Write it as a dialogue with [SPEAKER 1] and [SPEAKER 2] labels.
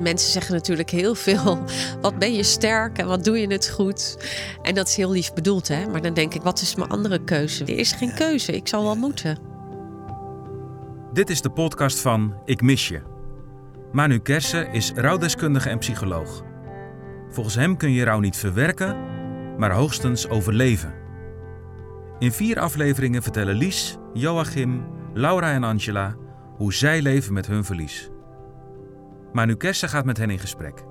[SPEAKER 1] Mensen zeggen natuurlijk heel veel. Wat ben je sterk en wat doe je het goed? En dat is heel lief bedoeld, hè? Maar dan denk ik, wat is mijn andere keuze? Er is geen keuze, ik zal wel moeten.
[SPEAKER 2] Dit is de podcast van Ik Mis Je. Manu Kersen is rouwdeskundige en psycholoog. Volgens hem kun je rouw niet verwerken, maar hoogstens overleven. In vier afleveringen vertellen Lies, Joachim, Laura en Angela hoe zij leven met hun verlies. Manu Kersen gaat met hen in gesprek.